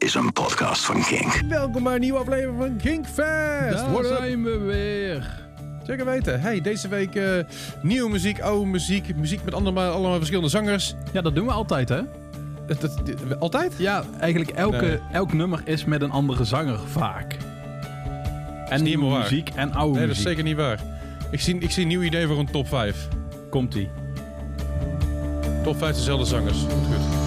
is een podcast van Kink. Welkom bij een nieuwe aflevering van Kinkfest. Daar What up? zijn we weer. Zeker weten. Hey, deze week eh, nieuwe muziek, oude muziek. Muziek met allemaal, allemaal verschillende zangers. Ja, dat doen we altijd, hè? Dat, dat- altijd? Ja, eigenlijk elke, Nee. elk nummer is met een andere zanger, vaak. En nieuwe waar. muziek en oude Nee, dat is muziek. zeker niet waar. Ik zie, ik zie een nieuw idee voor een top 5. Komt-ie. Top 5 dezelfde zangers. Goed,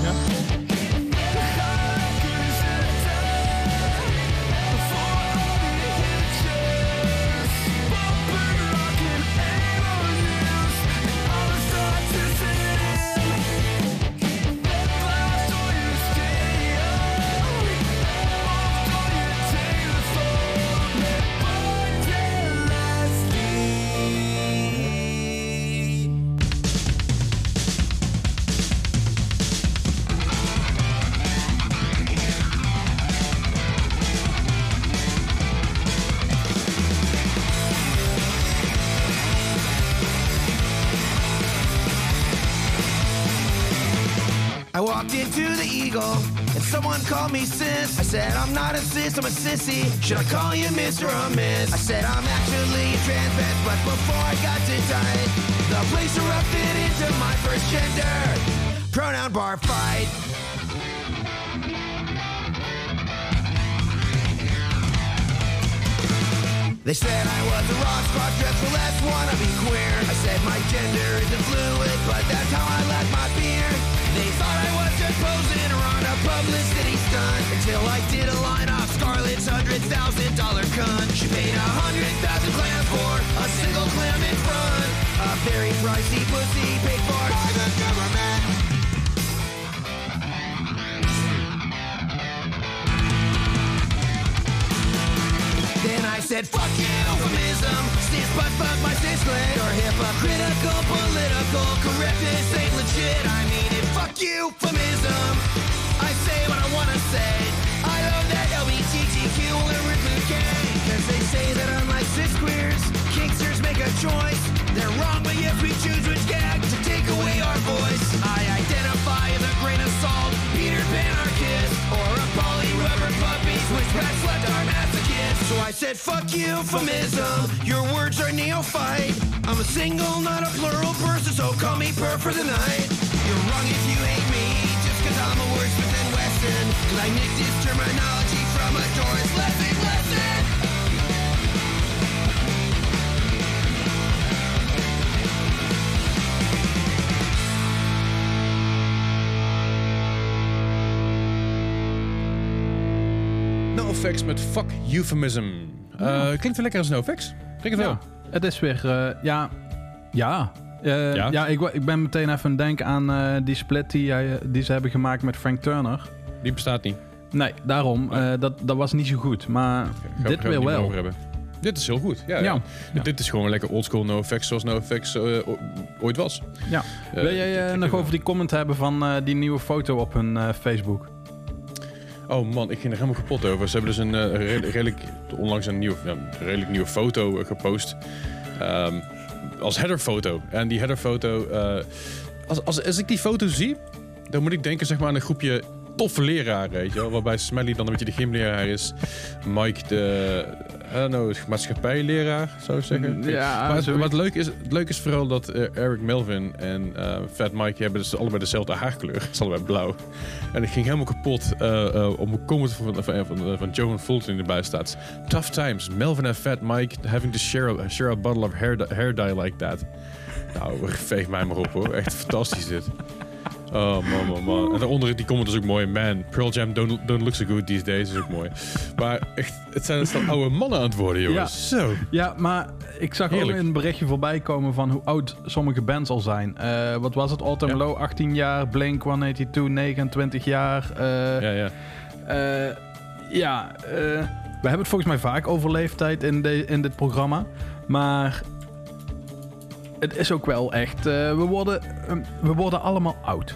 a I'm a sissy. Should I call you Mr. or Miss? I said, I'm actually a trans man, but before I got to tight, the place erupted into my first gender pronoun bar fight. They said I was a rock star dressed for less be queer. I said my gender isn't fluid, but that's how I left my beer. They thought I was just posing or on a publicity stunt until I did a line off Scarlett's hundred thousand dollar cunt. She paid a hundred thousand clams for a single clam in front. A very pricey pussy paid for by the government. Then I said, fuck you, euphemism. Sis, but fuck my sis. Or hypocritical, political correctness ain't legit. I mean it, fuck you, euphemism. Wanna say. I love that LBGTQ include gay. Cause they say that unlike cis queers, kinksters make a choice. They're wrong, but yes, we choose which gag to take away our voice. I identify as a grain of salt, Peter Pan anarchist, or a poly rubber puppy, switchback slept our masochist. So I said, fuck you, euphemism. Your words are neophyte. I'm a single, not a plural person, so call me per for the night. You're wrong if you hate me, just cause I'm a wordsmith than Weston. Cause I nicked his terminology from a Doris Lessing lesson. NoFX met Fuck Euphemism. Eh, Klinkt wel lekker als NoFX. Klinkt het wel. Ja, het is weer... eh, ja, ja. Eh, Ja? ja, ik, ik ben meteen even aan het denken aan eh, die split die, hij- die ze hebben gemaakt met Frank Turner. Die bestaat niet. Nee, daarom. eh, dat, dat was niet zo goed. Maar Gaan dit we weer niet wel. over hebben. Dit is heel goed. Ja. Dit is gewoon lekker oldschool NoFX zoals NoFX eh, ooit was. Ja. Eh, Wil jij eh, nog over die comment hebben van eh, die nieuwe foto op hun eh, Facebook? Oh man, ik ging er helemaal kapot over. Ze hebben dus een eh, redelijk, onlangs een nieuwe, redelijk nieuwe foto eh, gepost. Ehm, als headerfoto. En die headerfoto, eh als, als, als ik die foto zie, dan moet ik denken zeg maar, aan een groepje toffe leraren, weet je wel. Waarbij Smelly dan een beetje de gymleraar is. Mike de, Don't know, maatschappijleraar, zou ik zeggen. Ja, maar, het, zoiets. maar het leuke is, het leuke is vooral dat eh, Eric Melvin en eh, Fat Mike hebben dus allebei dezelfde haarkleur. Het is allebei blauw. En ik ging helemaal kapot om een comment van, van, van, van Joan Fulton erbij staat. Tough times. Melvin en Fat Mike having to share, a- share a bottle of hair, hair dye like that. Nou, veeg mij maar op hoor. Echt fantastisch dit. Oh man, man, man. En daaronder die comment is ook mooi. Man, Pearl Jam don't, don't look so good these days. is ook mooi. Maar echt, het zijn, het zijn oude mannen aan het worden, jongens. Zo. Ja, maar ik zag Heerlijk. ook een berichtje voorbij komen van hoe oud sommige bands al zijn. Eh, wat was het? All Time Ja. Low, 18 jaar. Blink 182, 29 jaar. Eh, Ja, ja. eh, ja, we hebben het volgens mij vaak over leeftijd in, de, in dit programma. Maar het is ook wel echt... eh, we, worden, we worden allemaal oud.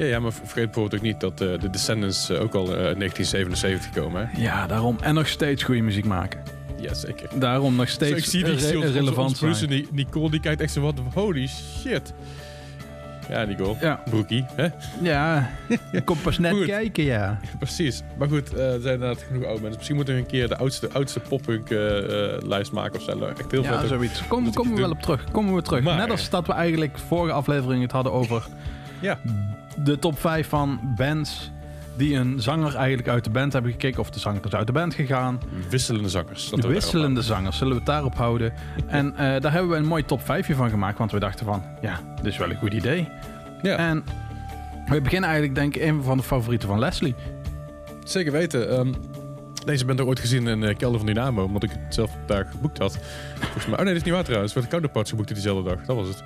Ja, ja, maar vergeet bijvoorbeeld ook niet dat eh, de Descendants eh, ook al eh, in 1977 komen. Hè? Ja, daarom. En nog steeds goede muziek maken. Ja, zeker. Daarom nog Zo, steeds ik zie die re- ons- relevant ons- ons zijn. producer, die Nicole, die kijkt echt zo wat, holy shit. Ja, Nicole. Ja, Broekie, hè? ja. ik kom pas net Goed. kijken, ja. Precies. Maar goed, eh, er zijn inderdaad genoeg oude mensen. Misschien moeten we een keer de oudste, oudste poppunk eh, eh, lijst maken of zo. Echt heel Ja, vet. zoiets. Kom, komen we doen. wel op terug. Komen we terug. Maar- Net als dat we eigenlijk vorige aflevering het hadden over Ja. de top 5 van bands die een zanger eigenlijk uit de band hebben gekeken. Of de zanger is uit de band gegaan. Wisselende zangers. Dat wisselende zangers, zullen we het daarop houden. En eh, daar hebben we een mooi top 5 van gemaakt. Want we dachten van, ja, dit is wel een goed idee. Ja, En we beginnen eigenlijk denk ik een van de favorieten van Leslie. zeker weten. Ehm, deze heb ik ooit gezien in eh, Kelder van Dynamo, omdat ik het zelf daar geboekt had. Volgens mij. Oh nee, dat is niet waar trouwens. We hadden Counterparts geboekt diezelfde dag. Dat was het.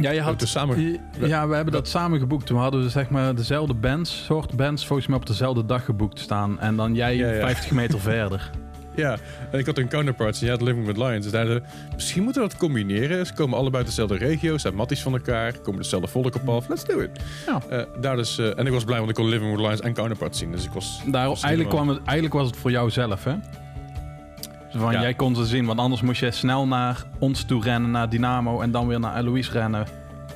Ja, je We had... dus samen... Ja, we hebben dat samen geboekt. We hadden dus zeg maar dezelfde bands, soort bands, volgens mij op dezelfde dag geboekt staan. En dan jij Ja, ja. 50 meter verder. Ja, en ik had een Counterparts en jij had Living with Lions. Dus zeiden we, misschien moeten we dat combineren. Ze komen allebei uit dezelfde regio, zijn matties van elkaar, komen dezelfde volk op af. Let's do it. Ja. Eh, daar dus, eh, en ik was blij, want ik kon Living with Lions en Counterparts zien. Dus ik was... Daar, was eigenlijk, helemaal- kwam het, eigenlijk was het voor jou zelf, hè? Van, Ja. Jij kon ze zien, want anders moest je snel naar ons toe rennen, naar Dynamo en dan weer naar Eloise rennen.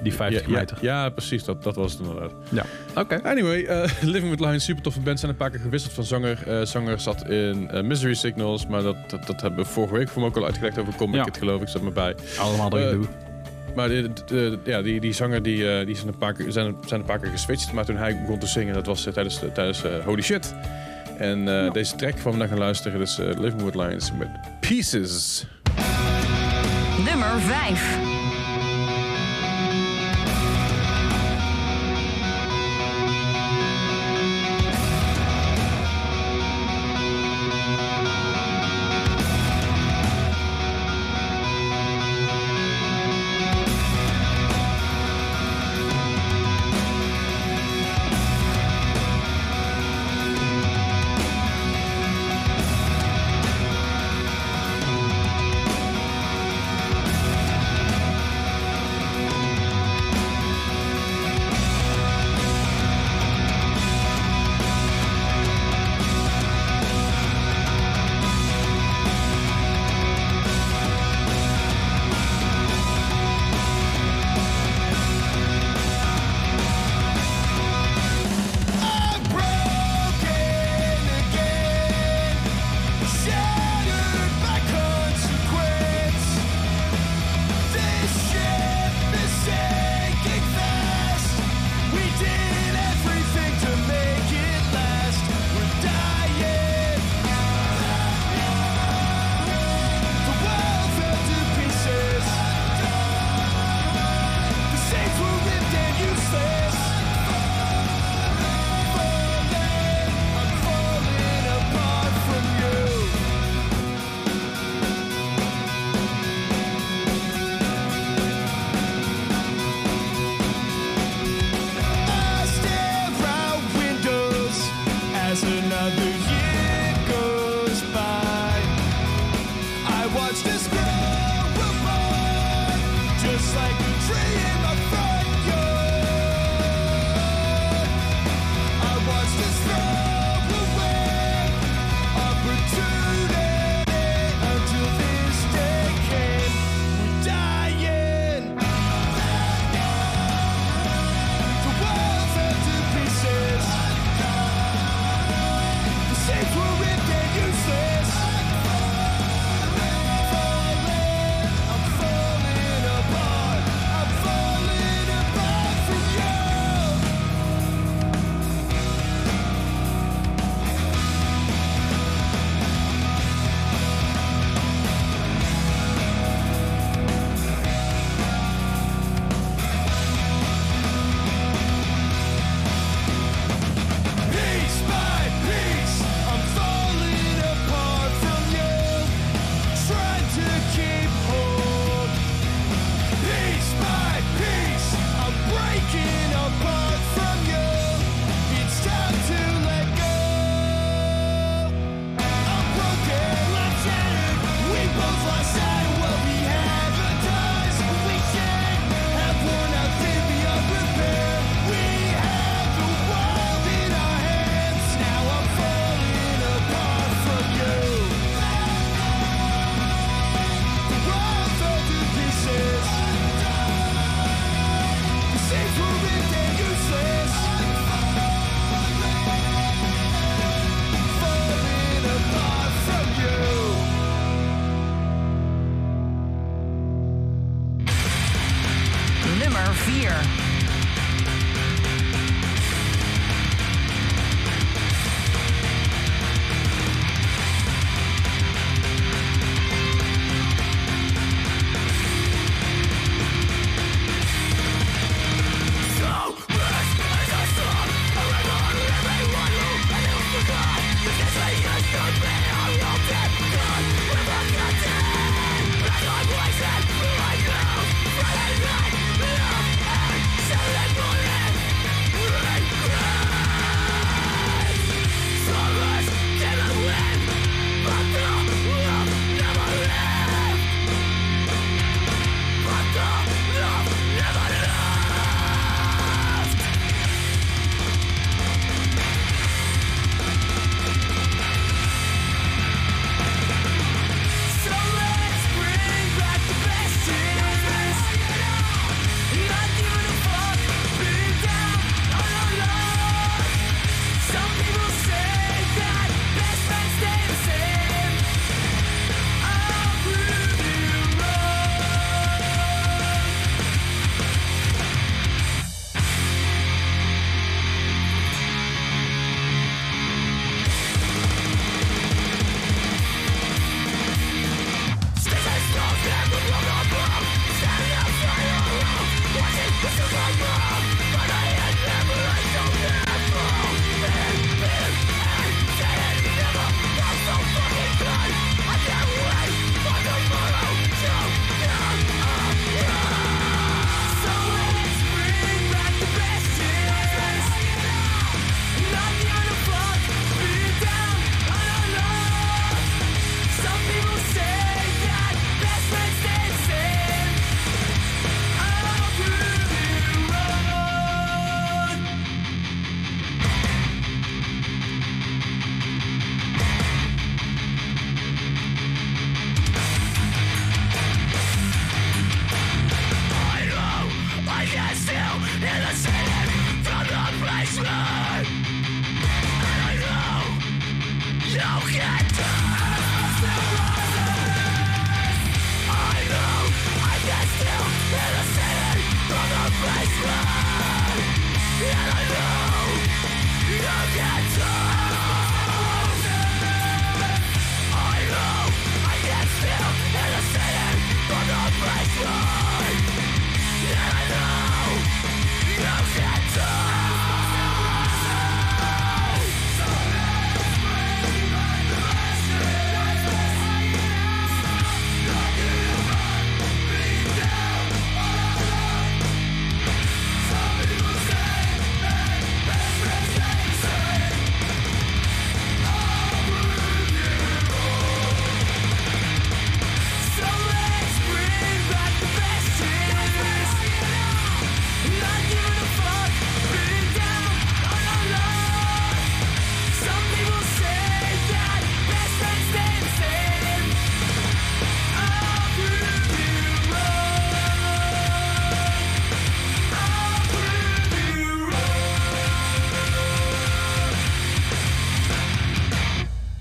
Die 50 ja, ja, meter. Ja, precies. Dat, dat was het inderdaad. Ja. Oké. Anyway, eh, Living with Lions, super toffe band. Zijn een paar keer gewisseld van zanger. Eh, zanger zat in eh, Misery Signals, maar dat, dat, dat hebben we vorige week voor me ook al uitgelegd over Comic Ja. It, geloof ik. Zat me bij. Allemaal dat Eh, gedoe. Maar de, de- de- ja, die, die zanger die, die zijn, een paar keer, zijn, zijn een paar keer geswitcht. Maar toen hij begon te zingen, dat was tijdens, de- tijdens Holy Shit. En eh, deze track waar we naar gaan luisteren is with Lions met Pieces. Nummer 5.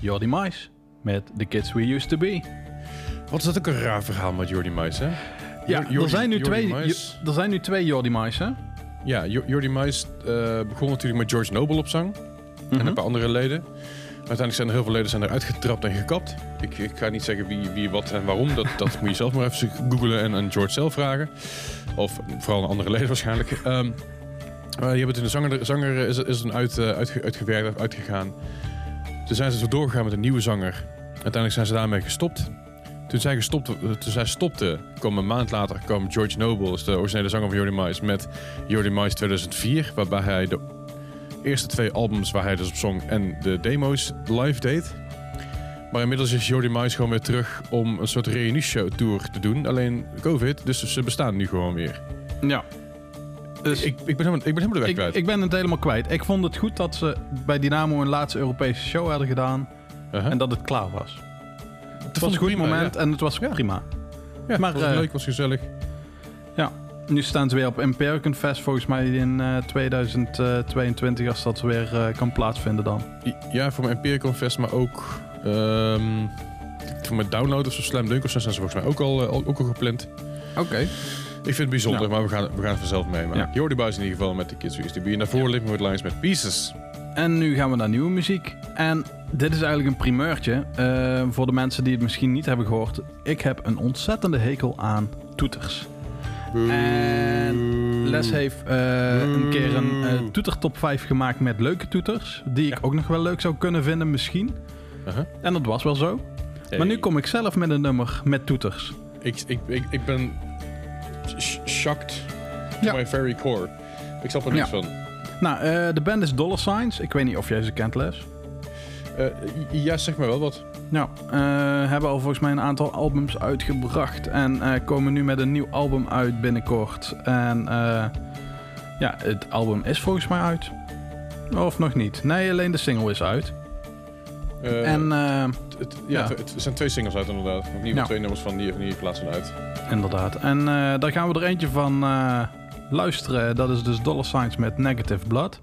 Jordi Mais met The Kids We Used To Be. Wat is dat ook een raar verhaal met Jordi Mais, hè? Ja, Jordi- er, zijn nu Jordi twee, Mais- er zijn nu twee Jordi Mais, hè? Ja, Jo- Jordi Mais eh, begon natuurlijk met George Noble op zang. Mhm. En een paar andere leden. Uiteindelijk zijn er heel veel leden zijn er uitgetrapt en gekapt. Ik, ik ga niet zeggen wie, wie, wat en waarom. Dat, dat moet je zelf maar even googlen en aan George zelf vragen. Of vooral aan andere leden waarschijnlijk. Ehm maar die hebben toen de zanger, zanger is, is dan uit, eh, uitge- uitgewerkt, uitgegaan. Toen zijn ze doorgegaan met een nieuwe zanger. Uiteindelijk zijn ze daarmee gestopt. Toen zij, gestopt, toen zij stopte, kwam een maand later kwam George Noble, de originele zanger van Jordi Mais, met Jordi Mais 2004, waarbij hij de eerste twee albums waar hij dus op zong en de demo's live deed. Maar inmiddels is Jordi Mais gewoon weer terug om een soort reunieshow tour te doen. Alleen COVID, dus ze bestaan nu gewoon weer. Ja. Dus Ik, ik, ben, helemaal, ik ben helemaal de weg ik, kwijt. ik ben het helemaal kwijt. Ik vond het goed dat ze bij Dynamo een laatste Europese show hadden gedaan. Uh-huh. En dat het klaar was. Het was een goed prima, moment Ja, en het was prima. ja maar, maar, was eh, leuk, was gezellig. Nu staan ze weer op Impericon Fest volgens mij in eh, 2022 als dat weer eh, kan plaatsvinden dan. Ja, voor mijn Empiricon Fest, maar ook ehm, voor mijn download of zo Slam Dunk of zo zijn ze volgens mij ook al, eh, ook al gepland. Oké. Vind het bijzonder, Ja. maar we gaan, we gaan het vanzelf mee. Maar Ja. Jordi Buis in ieder geval met de Kids Who Used To Be. En daarvoor Living With Lines met Pieces. En nu gaan we naar nieuwe muziek. En dit is eigenlijk een primeurtje eh, voor de mensen die het misschien niet hebben gehoord. Ik heb een ontzettende hekel aan toeters. En Les heeft eh, een keer een eh, toetertop 5 gemaakt met leuke toeters. Die ik Ja. ook nog wel leuk zou kunnen vinden misschien. Uh-huh. En dat was wel zo. Maar nu kom ik zelf met een nummer met toeters. Ik, ik, ik, ik ben shocked Ja. my very core. Ik snap er niks Ja. van. Nou, eh, de band is Dollar Signs. Ik weet niet of jij ze kent, Les. Eh, ja, zeg maar wel wat. Nou, hebben al volgens mij een aantal albums uitgebracht. En komen nu met een nieuw album uit binnenkort. En eh, ja, het album is volgens mij uit. Of nog niet. Nee, alleen de single is uit. Eh, en eh, het, het- ja, ja. Het, zijn twee singles uit inderdaad. Ieder Ja. twee nummers van die, van die plaatsen uit. inderdaad. En eh, daar gaan we er eentje van eh, luisteren. Dat is dus Dollar Signs met Negative Blood.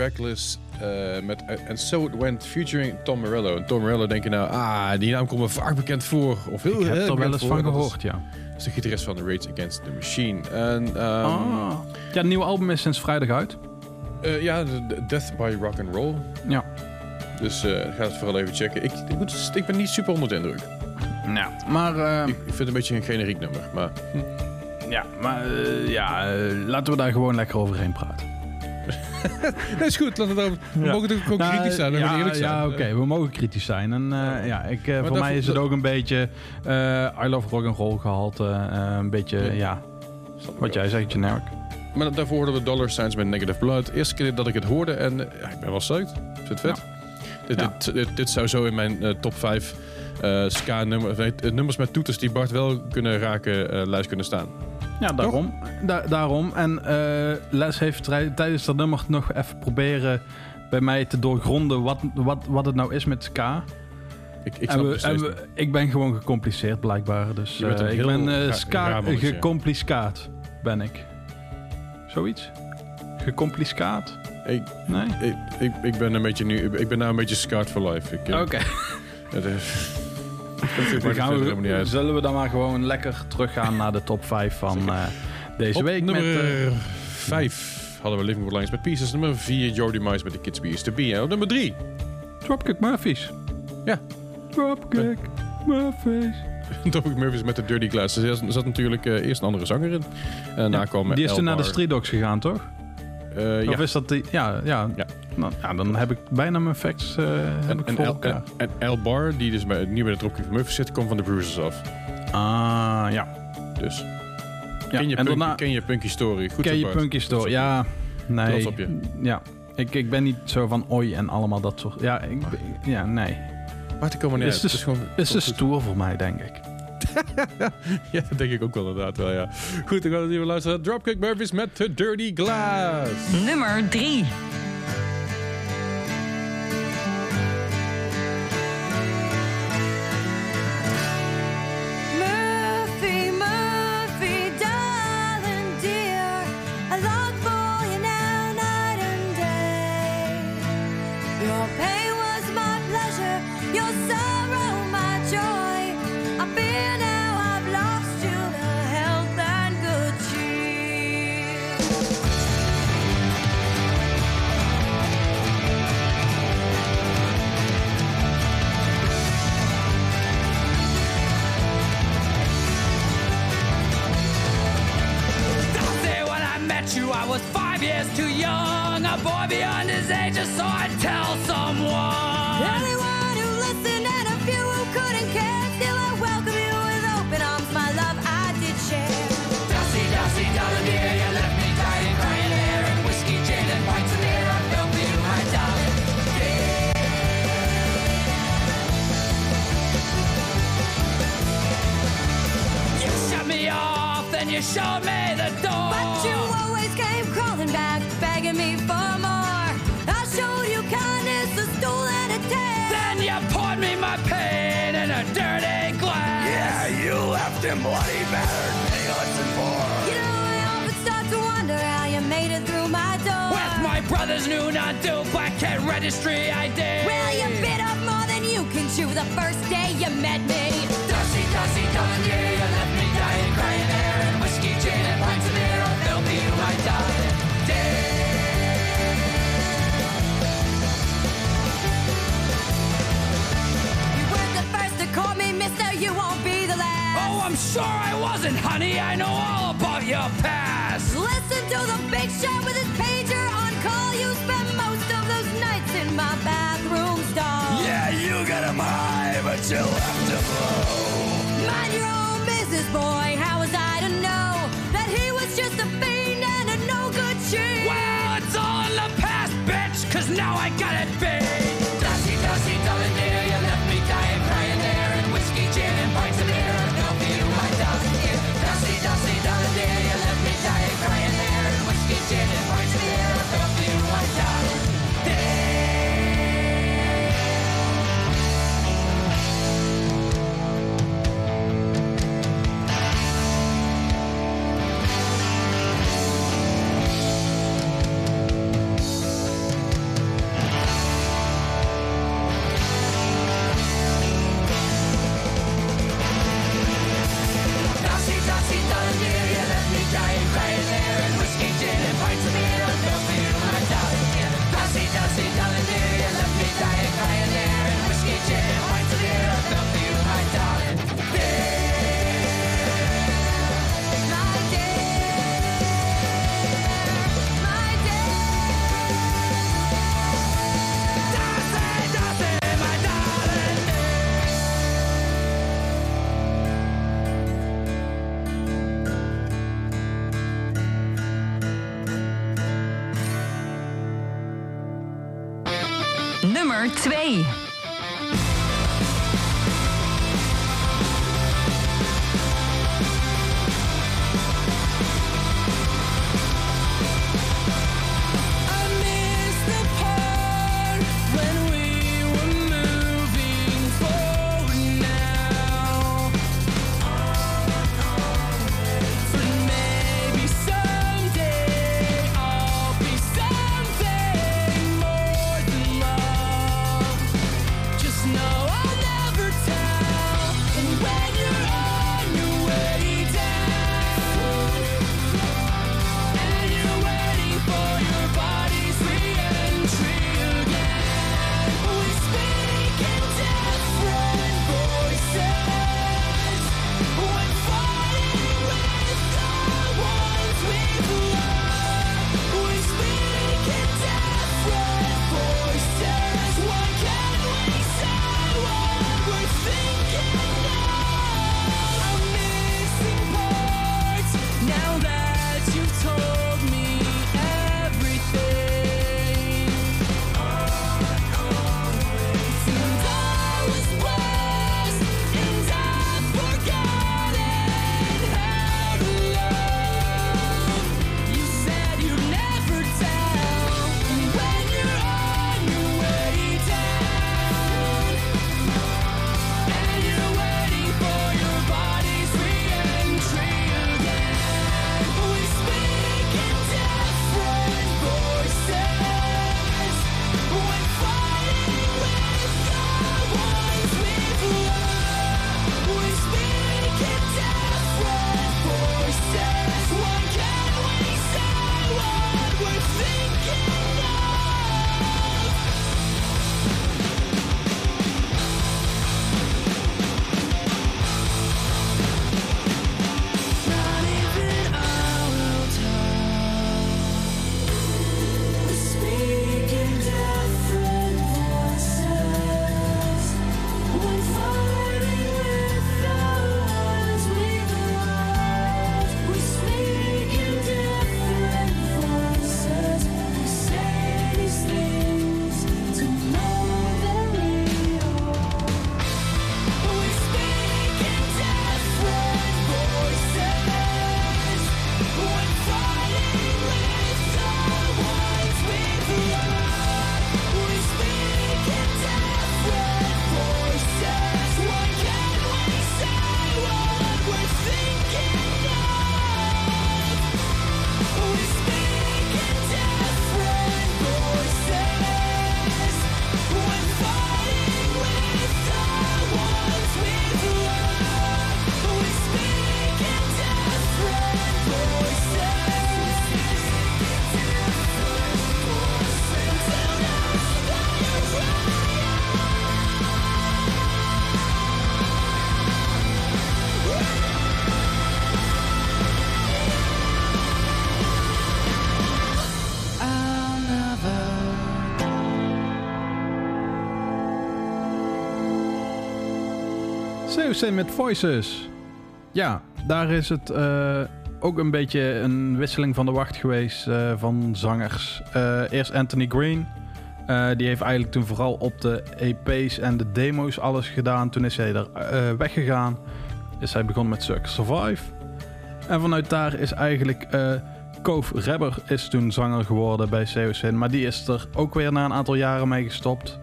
Reckless eh, met And So It Went featuring Tom Morello. En Tom Morello denk je nou, ah, die naam komt me vaak bekend voor. Of heel Ik heb er wel eens van gehoord, ja. Dat is de gitarist van The Rage Against the Machine. En ehm, Ah. Ja, het nieuwe album is sinds vrijdag uit. eh, ja, de- de Death by Rock and Roll. Ja. Dus eh, ga het vooral even checken. Ik, ik, moet, ik ben niet super onder de indruk. Ja, maar, eh, Ik, ik vind het een beetje een generiek nummer. Maar ja, maar eh, ja, eh, laten we daar gewoon lekker overheen praten. dat is goed. Laten we, daarover- we Ja. mogen natuurlijk ook Nou, kritisch zijn. Ja, moeten eerlijk zijn. Ja, oké, we mogen kritisch zijn. En eh, ja, ik, eh, voor mij is het ook een beetje eh I Love Rock and Roll gehalte. eh, een beetje, Ja. wat jij zegt, generic. Maar daarvoor hoorden we Dollar Signs met Negative Blood. Eerste keer dat ik het hoorde en ja, ik ben wel. Ik vind het vet. Dit, dit, dit, dit zou zo in mijn top 5 eh ska-nummers nummers met toeters die Bart wel kunnen raken lijst kunnen staan. Ja, daarom. Da- daarom. En eh, Les heeft tijdens dat nummer nog even proberen bij mij te doorgronden wat, wat, wat het nou is met ska. Ik, ik En snap we- het en we- ik ben gewoon gecompliceerd blijkbaar. Dus eh, ik ben eh, ra- ska gecomplicaat. Ben ik. Zoiets? Gecomplicaat? Ik, Nee? ik, ik, ik ben een beetje nu... Ik ben nou een beetje scarred for life. Ik, Oké. het is- Het Dan gaan we, zullen we dan maar gewoon lekker teruggaan naar de top 5 van eh, deze Op week. nummer met, eh, 5 hadden we Living with Lions with Pieces. Nummer 4 Jordy Mice met The Kids We Used To Be. En op nummer 3 Dropkick Murphys. Ja. Dropkick Murphys. Topic Murphys met de Dirty Glass. Er zat, natuurlijk eh, eerst een andere zanger in. En daarna kwam Die is toen naar de. Street Dogs gegaan, toch? Ja. Of is dat die... Ja, ja. Ja. Nou, ja dan heb ik bijna mijn facts eh heb En, ik en, voor elkaar. en, en El Bar, die dus bij, nu bij de Dropkick Murphys zit, komt van de Bruisers af. Ah, ja. Dus ja. ken, je en punk, daarna ken je Punky Story. Goed ken je. Punky je. Ja, nee. Trots op je. Ja. Ik, ik ben niet zo van oi en allemaal dat soort... Ja, ik, ja nee. Maar te komen Is dus- Het is gewoon... Het is te goed. stoer voor mij, denk ik. Ja, dat denk ik ook wel inderdaad wel, ja. Goed, dan gaan we even luisteren. Dropkick Murphys met The Dirty Glass. Nummer 3. Brother's new non-due black cat registry ID. Well, you bit off more than you can chew the first day you met me. Dusty, dusty, darling dear, you left me dying, crying there. And whiskey, gin, and pints of beer, I felt for you, my darling. You weren't the first to call me mister, you won't be the last. Oh, I'm sure I wasn't, honey. I know all about your past. Listen to the big shot with his pager on call. You spent high, but you left him low. Mind your own business, boy. How was I to know that he was just a fiend and a no good cheat? Well, it's all in the past, bitch, cause now I got it big. 2. Met Voices. Ja, daar is het eh, ook een beetje een wisseling van de wacht geweest eh, van zangers. Eh, eerst Anthony Green. Die heeft eigenlijk toen vooral op de EP's en de demo's alles gedaan. Toen is hij er weggegaan. Is hij begonnen met Circus Survive. En vanuit daar is eigenlijk Cove Rebber is toen zanger geworden bij COC. Maar die is er ook weer na een aantal jaren mee gestopt.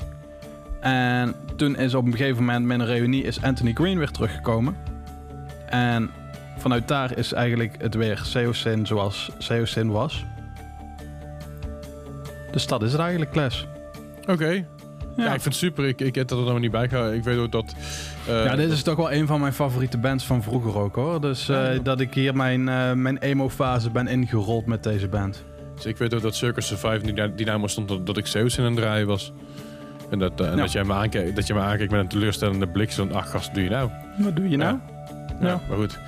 En toen is op een gegeven moment met een reunie is Anthony Green weer teruggekomen. En vanuit daar is eigenlijk het weer COC zoals COC was. Dus dat is het eigenlijk, Les. Oké. Ja. ik vind het super. Ik, ik heb dat er nog niet bij gehouden. Ik weet ook dat... eh, ja, dit is toch wel een van mijn favoriete bands van vroeger ook hoor. Dus eh, Ja. dat ik hier mijn, eh, mijn emo-fase ben ingerold met deze band. Dus ik weet ook dat Circus Survive die naam stond dat, dat ik Zeus in een draaien was. En, dat, eh, en Ja. dat, jij me aankeek, dat je me aankeek met een teleurstellende blik. Zo'n, ach gast, wat doe je nou? Wat doe je nou? Ja. Ja. Maar goed,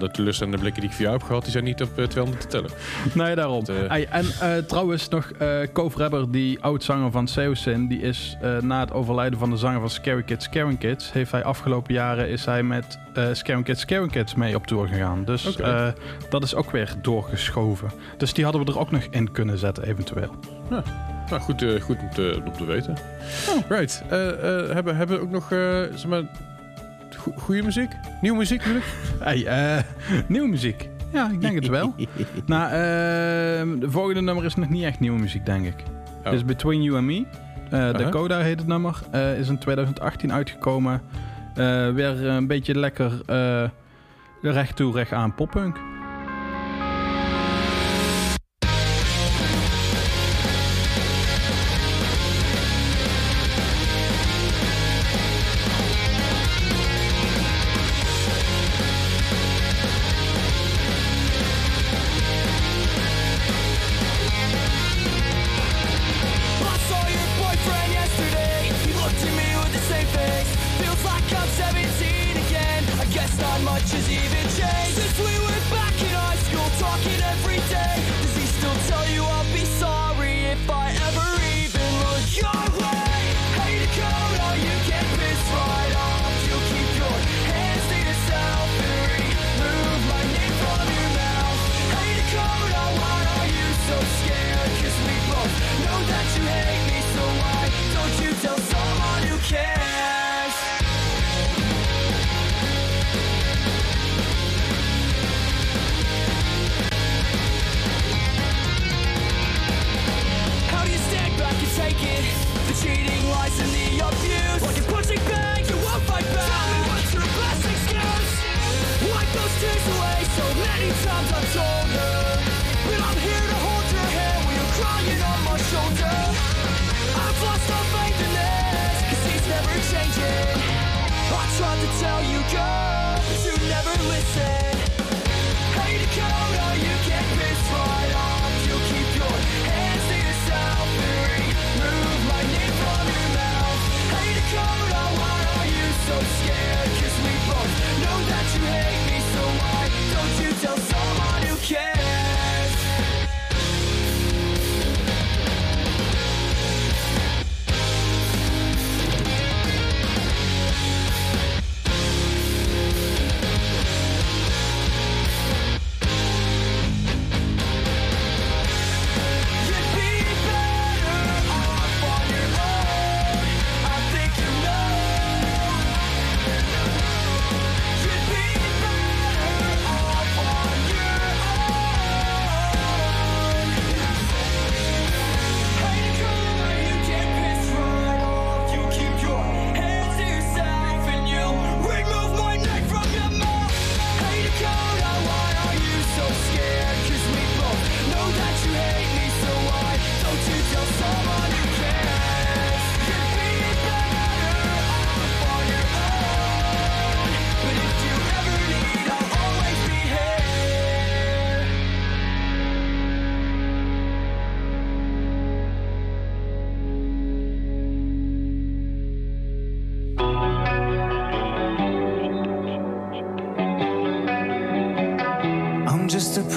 de teleurstellende blikken die ik voor jou heb gehad, die zijn niet op eh, 200 te tellen. Nee, daarom. Eh, Hey, en eh, trouwens nog, eh Cove Rebber, die oud-zanger van Seosin, die is eh, na het overlijden van de zanger van Scary Kids, Scaring Kids, heeft hij afgelopen jaren is hij met eh Scaring Kids, Scaring Kids mee op tour gegaan. Dus eh, dat is ook weer doorgeschoven. Dus die hadden we er ook nog in kunnen zetten, eventueel. Nou, goed, eh, goed om, te, om te weten. Right. Eh, eh, hebben, hebben we ook nog, zeg maar, go- goede muziek? Nieuwe muziek natuurlijk? Hey, eh, nieuwe muziek. Ja, ik denk het wel. nou, eh, de volgende nummer is nog niet echt nieuwe muziek, denk ik. Oh. Dus Between You and Me. Eh Aha. Dakota heet het nummer. Is in 2018 uitgekomen. Weer een beetje lekker recht toe, recht aan poppunk.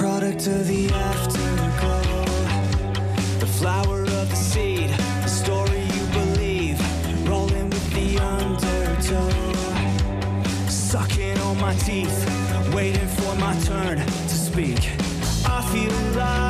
Product of the afterglow. The flower of the seed, the story you believe, rolling with the undertow. Sucking on my teeth, waiting for my turn to speak. I feel light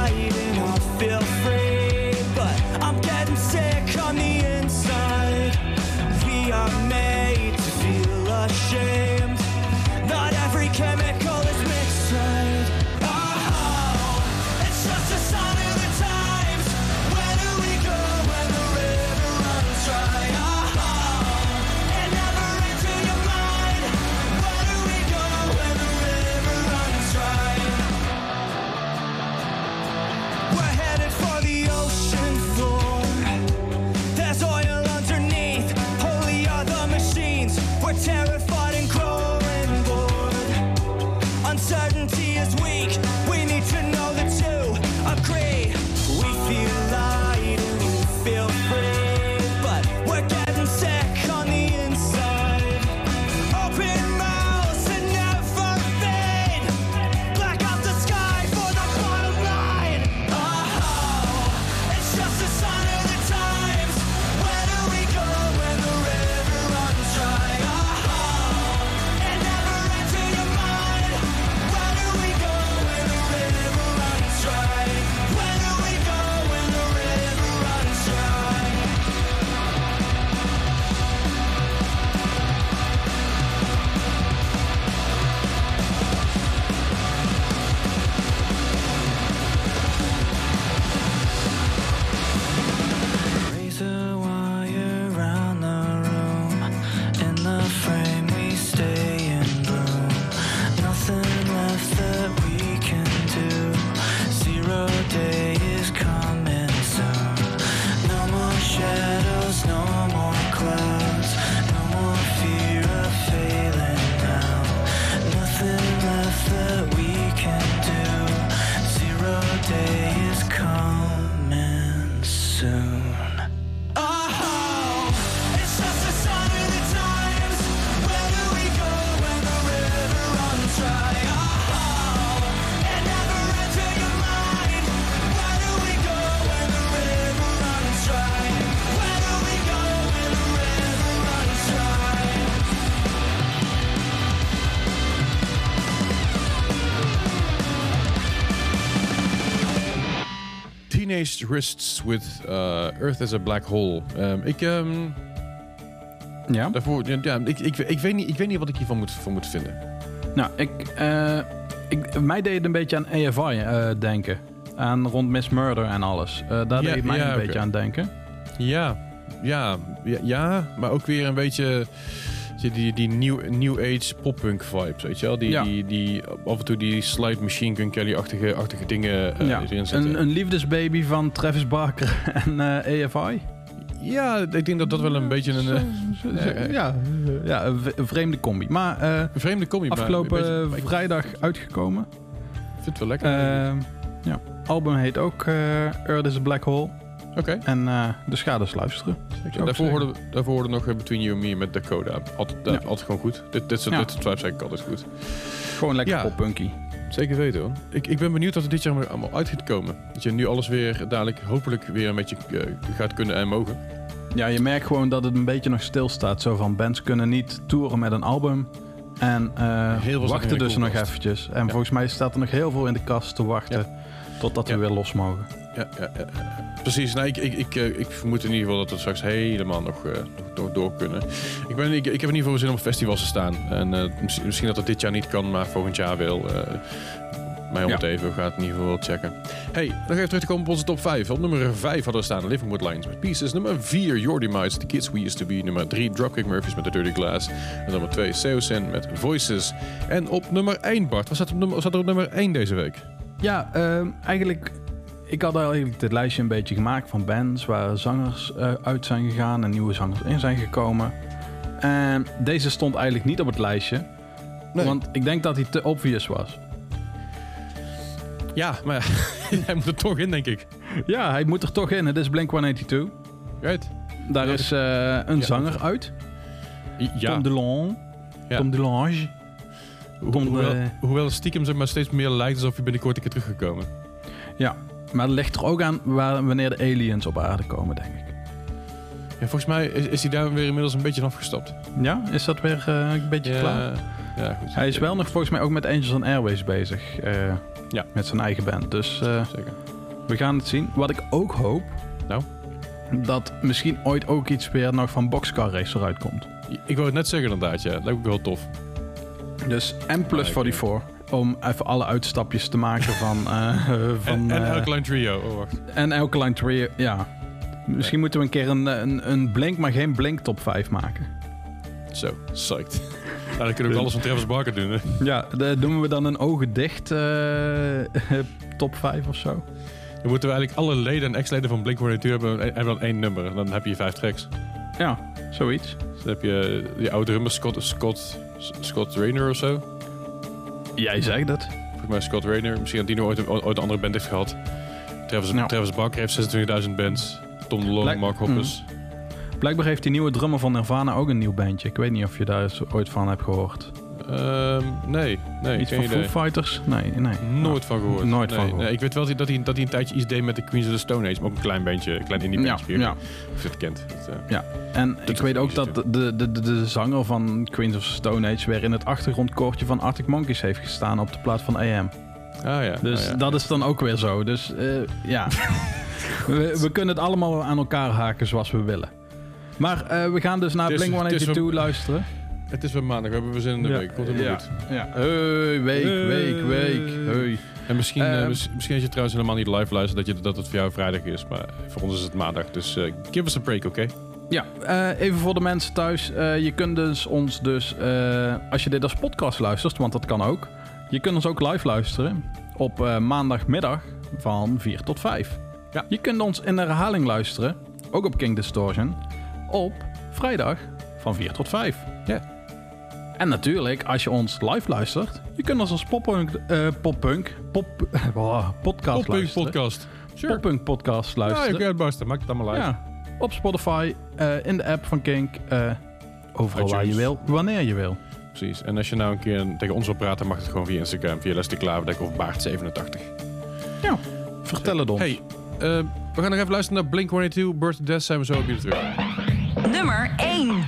Teenage Wrists with uh, Earth as a Black Hole. Ehm, ik, ehm, Ja. daarvoor, ja, ik, ik, ik, weet niet, ik weet niet wat ik hiervan moet, van moet vinden. Nou, ik, eh, ik, mij deed het een beetje aan AFI eh, denken. Aan rond Miss Murder en alles. Eh, daar Ja, deed mij ja, een beetje aan denken. Ja, ja, ja, ja, maar ook weer een beetje die, die, die new, new age poppunk vibes, weet je wel? Die, Ja. die, die af en toe die slide machine gun Kelly-achtige achtige dingen eh, ja. erin zitten. Een, een liefdesbaby van Travis Barker en eh, AFI. Ja, ik denk dat dat wel een beetje een, eh, ja, ja, een, vreemde combi. Maar een vreemde combi. maar afgelopen beetje- maar ik vrijdag uitgekomen. vind het wel lekker. Ja. Album heet ook Earth is a Black Hole. Oké. En eh dus ga dus luisteren. daarvoor hoorden, daarvoor hoorden we nog eh, Between You and Me met Dakota. Altijd, dat- Ja. altijd gewoon goed. Dit, dit soort, Ja. dit soort vibes ik altijd goed. Gewoon lekker Ja. poppunky. Zeker weten hoor. Ik, ik ben benieuwd wat er dit jaar allemaal uit gaat komen. Dat je nu alles weer dadelijk hopelijk weer een beetje eh, gaat kunnen en mogen. Ja, je merkt gewoon dat het een beetje nog stilstaat. Zo van bands kunnen niet toeren met een album. En eh, wachten de dus nog eventjes. En Ja. volgens mij staat er nog heel veel in de kast te wachten. Totdat we weer los mogen. Ja, ja, ja, precies. Nee, ik, ik, ik, eh, ik vermoed in ieder geval dat we straks helemaal nog, eh, nog, door kunnen. Ik, ben, ik, ik heb in ieder geval zin om op festivals te staan. En eh, misschien, dat dat dit jaar niet kan, maar volgend jaar wel. eh mij om het even gaat in ieder geval wel checken. Hey, nog even terug te komen op onze top 5. Op nummer 5 hadden we staan With Lines with Pieces. Nummer 4 Your Demise, The Kids We Used To Be. Nummer 3 Dropkick Murphys met The Dirty Glass. En nummer 2 Seosin met Voices. En op nummer 1 Bart, wat staat, op nummer, wat staat er op nummer 1 deze week? Ja, ehm, eigenlijk... Ik had eigenlijk dit lijstje een beetje gemaakt van bands waar zangers eh, uit zijn gegaan en nieuwe zangers in zijn gekomen. En deze stond eigenlijk niet op het lijstje. Nee. Want ik denk dat hij te obvious was. Ja, maar hij moet er toch in, denk ik. Ja, hij moet er toch in. Het is Blink-182. Right? Daar Ja, is eh, een ja, zanger uit. Ja. Tom DeLonge. Tom DeLonge. Ho- hoewel, eh, hoewel stiekem zeg maar, steeds meer lijkt alsof je binnenkort een keer teruggekomen. Ja, maar het ligt er ook aan waar, wanneer de aliens op aarde komen, denk ik. Ja, volgens mij is, is hij daar weer inmiddels een beetje van afgestapt. Ja, is dat weer eh, een beetje klaar? Ja, Ja, goed. Hij is wel nog volgens mij ook met Angels and Airways bezig. eh, Ja. Met zijn eigen band. Dus eh, Zeker. we gaan het zien. Wat ik ook hoop... Nou? Dat misschien ooit ook iets weer nog van Boxcar Race eruit komt. Ik wou het net zeggen inderdaad, ja. Dat lijkt me wel tof. Dus M plus Ah, 44. Om even alle uitstapjes te maken van... eh, van en en eh, Alkaline Trio. Oh, wacht. en Alkaline Trio, ja. Misschien moeten we een keer een, een, een Blink, maar geen Blink top 5 maken. Zo, psyched. nou, dan kunnen we ook alles van Travis Barker doen, hè. Ja, de- doen we dan een ogen dicht eh, top 5 of zo? Dan moeten we eigenlijk alle leden en ex-leden van Blink-182 hebben, hebben dan één nummer. En dan heb je vijf tracks. Ja, zoiets. Dus dan heb je die oude drummer Scott, Scott, Scott Rayner of zo. Jij zegt het. Volgens mij Scott Rayner. Misschien dat die nog ooit, een- ooit een andere band heeft gehad. Travis, Ja. Travis Barker heeft 26.000 bands. Tom DeLonge, Lijk- Mark Hoppus. Blijkbaar heeft die nieuwe drummer van Nirvana ook een nieuw bandje. Ik weet niet of je daar ooit van hebt gehoord. Ehm, nee, nee, Iets geen van Foo idee. Fighters? Nee, nee. Nooit van gehoord. Nooit nee, van gehoord. Nee, ik weet wel dat hij, dat hij een tijdje iets deed met de Queens of the Stone Age. Maar ook een klein bandje, een klein indie Ja, bandje. ja. Of je het kent. Dat, eh, Ja, en ik weet ook dat de, de, de, de zanger van Queens of Stone Age weer in het achtergrondkoortje van Arctic Monkeys heeft gestaan op de plaat van AM. ah ja. Dus ah, ja. dat is dan ook weer zo. Dus eh, ja, we, we kunnen het allemaal aan elkaar haken zoals we willen. Maar eh, we gaan dus naar is Blink-182 wel- luisteren. Het is weer maandag, we hebben we zin in de Ja, week. Komt helemaal ja. goed. Ja. Hey, week, week, week. Hey. En misschien, mis- misschien als je trouwens helemaal niet live luistert, dat, je, dat het voor jou vrijdag is. Maar voor ons is het maandag. Dus eh, give us a break, oké? Ja, eh, even voor de mensen thuis. Eh, je kunt dus ons dus, eh, als je dit als podcast luistert, want dat kan ook. Je kunt ons ook live luisteren op eh, maandagmiddag van 4 tot 5. Ja. Je kunt ons in de herhaling luisteren, ook op King Distortion, op vrijdag van 4 tot 5. Ja. En natuurlijk, als je ons live luistert, je kunt ons als poppunk, eh, poppunk, pop, oh, podcast Poppunk luisteren. podcast. Sure. Poppunk podcast Ja, luisteren. je kan het barsten. Maak het allemaal live. Ja, op Spotify, eh, in de app van Kink, eh, overal waar je wil, wanneer je wil. Precies. En als je nou een keer tegen ons wil praten, mag het gewoon via Instagram. Via Leslie Klaverdijk of Baart87. Ja, vertel het ons. Hey, eh, we gaan nog even luisteren naar Blink-182. Birth to Death zijn we zo op jullie terug. Nummer 1.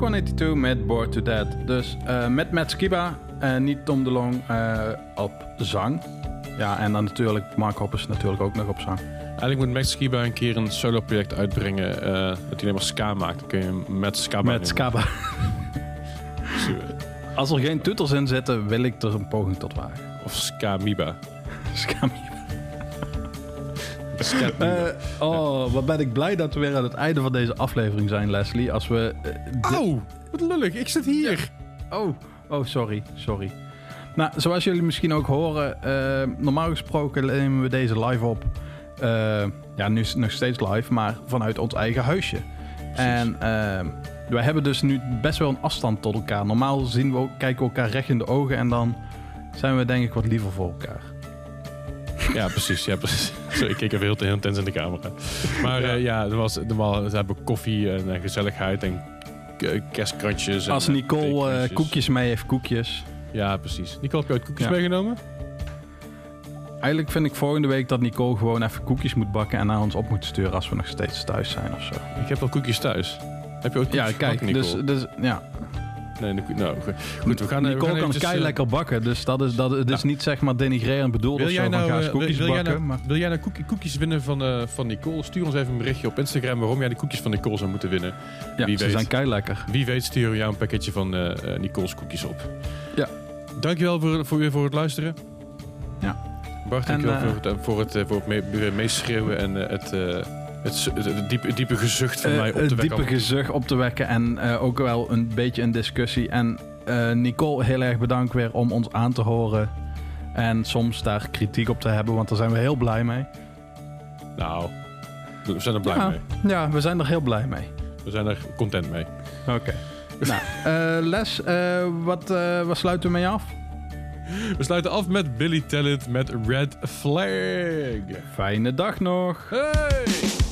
Blink-182 met Bored to Dead. Dus eh, met Matt Skiba en niet Tom DeLong eh op zang. Ja, en dan natuurlijk Mark Hoppus natuurlijk ook nog op zang. Eigenlijk moet Max Skiba een keer een solo-project uitbrengen. eh, dat hij alleen maar ska maakt. Dan kun je hem met ska Met Skaba. Als er geen toeters in zitten, wil ik er een poging tot wagen. Of Skamiba. Skami. Skamiba. Eh, oh, wat ben ik blij dat we weer aan het einde van deze aflevering zijn, Leslie. Als we... dit- Auw, wat lullig. Ik zit hier. Oh, oh, sorry, sorry. Nou, zoals jullie misschien ook horen, eh, normaal gesproken nemen we deze live op. ja, nu is het nog steeds live, maar vanuit ons eigen huisje. En wij hebben dus nu best wel een afstand tot elkaar. Normaal zien we ook, kijken we elkaar recht in de ogen en dan zijn we denk ik wat liever voor elkaar. Ja, precies. Ja, precies. Sorry, ik keek even heel te heel intens in de camera. Maar ja, ja er was, normaal, ze hebben koffie en, eh, gezelligheid en k- kerstkrantjes. Als eh, Nicole eh, koekjes mee heeft, koekjes. Ja, precies. Nicole, heb je ooit koekjes Ja. meegenomen? Eigenlijk vind ik volgende week dat Nicole gewoon even koekjes moet bakken en naar ons op moet sturen als we nog steeds thuis zijn of zo. Ik heb al koekjes thuis. Heb je ooit koekjes Ja, kijk, dus, dus ja. Nee, nou, goed. We gaan, we Nicole gaan kan eventjes, kei eh, lekker bakken, dus dat is, dat, het is niet zeg maar denigrerend bedoeld Wil of jij zo nou, van eh, wil, koekjes wil jij nou, maar... wil jij nou koekjes winnen van, eh, van Nicole? Stuur ons even een berichtje op Instagram waarom jij die koekjes van Nicole zou moeten winnen. Ja, wie ze weet. zijn kei lekker. Wie weet sturen we jou een pakketje van Nicole's koekjes op. Ja. Dankjewel voor, voor, weer voor het luisteren. Ja. Bart, En, dankjewel voor het, voor het, voor het mee- meeschreeuwen en het, het, het, het diepe, het diepe gezucht van Eh, mij op te het wekken. diepe gezucht op te wekken en eh, ook wel een beetje een discussie. En eh, Nicole, heel erg bedankt weer om ons aan te horen. En soms daar kritiek op te hebben, want daar zijn we heel blij mee. Nou, we zijn er blij ja, mee. ja, we zijn er heel blij mee. We zijn er content mee. Oké. nou, Les, wat, wat sluiten we mee af? We sluiten af met Billy Talent met Red Flag. Fijne dag nog. Hey!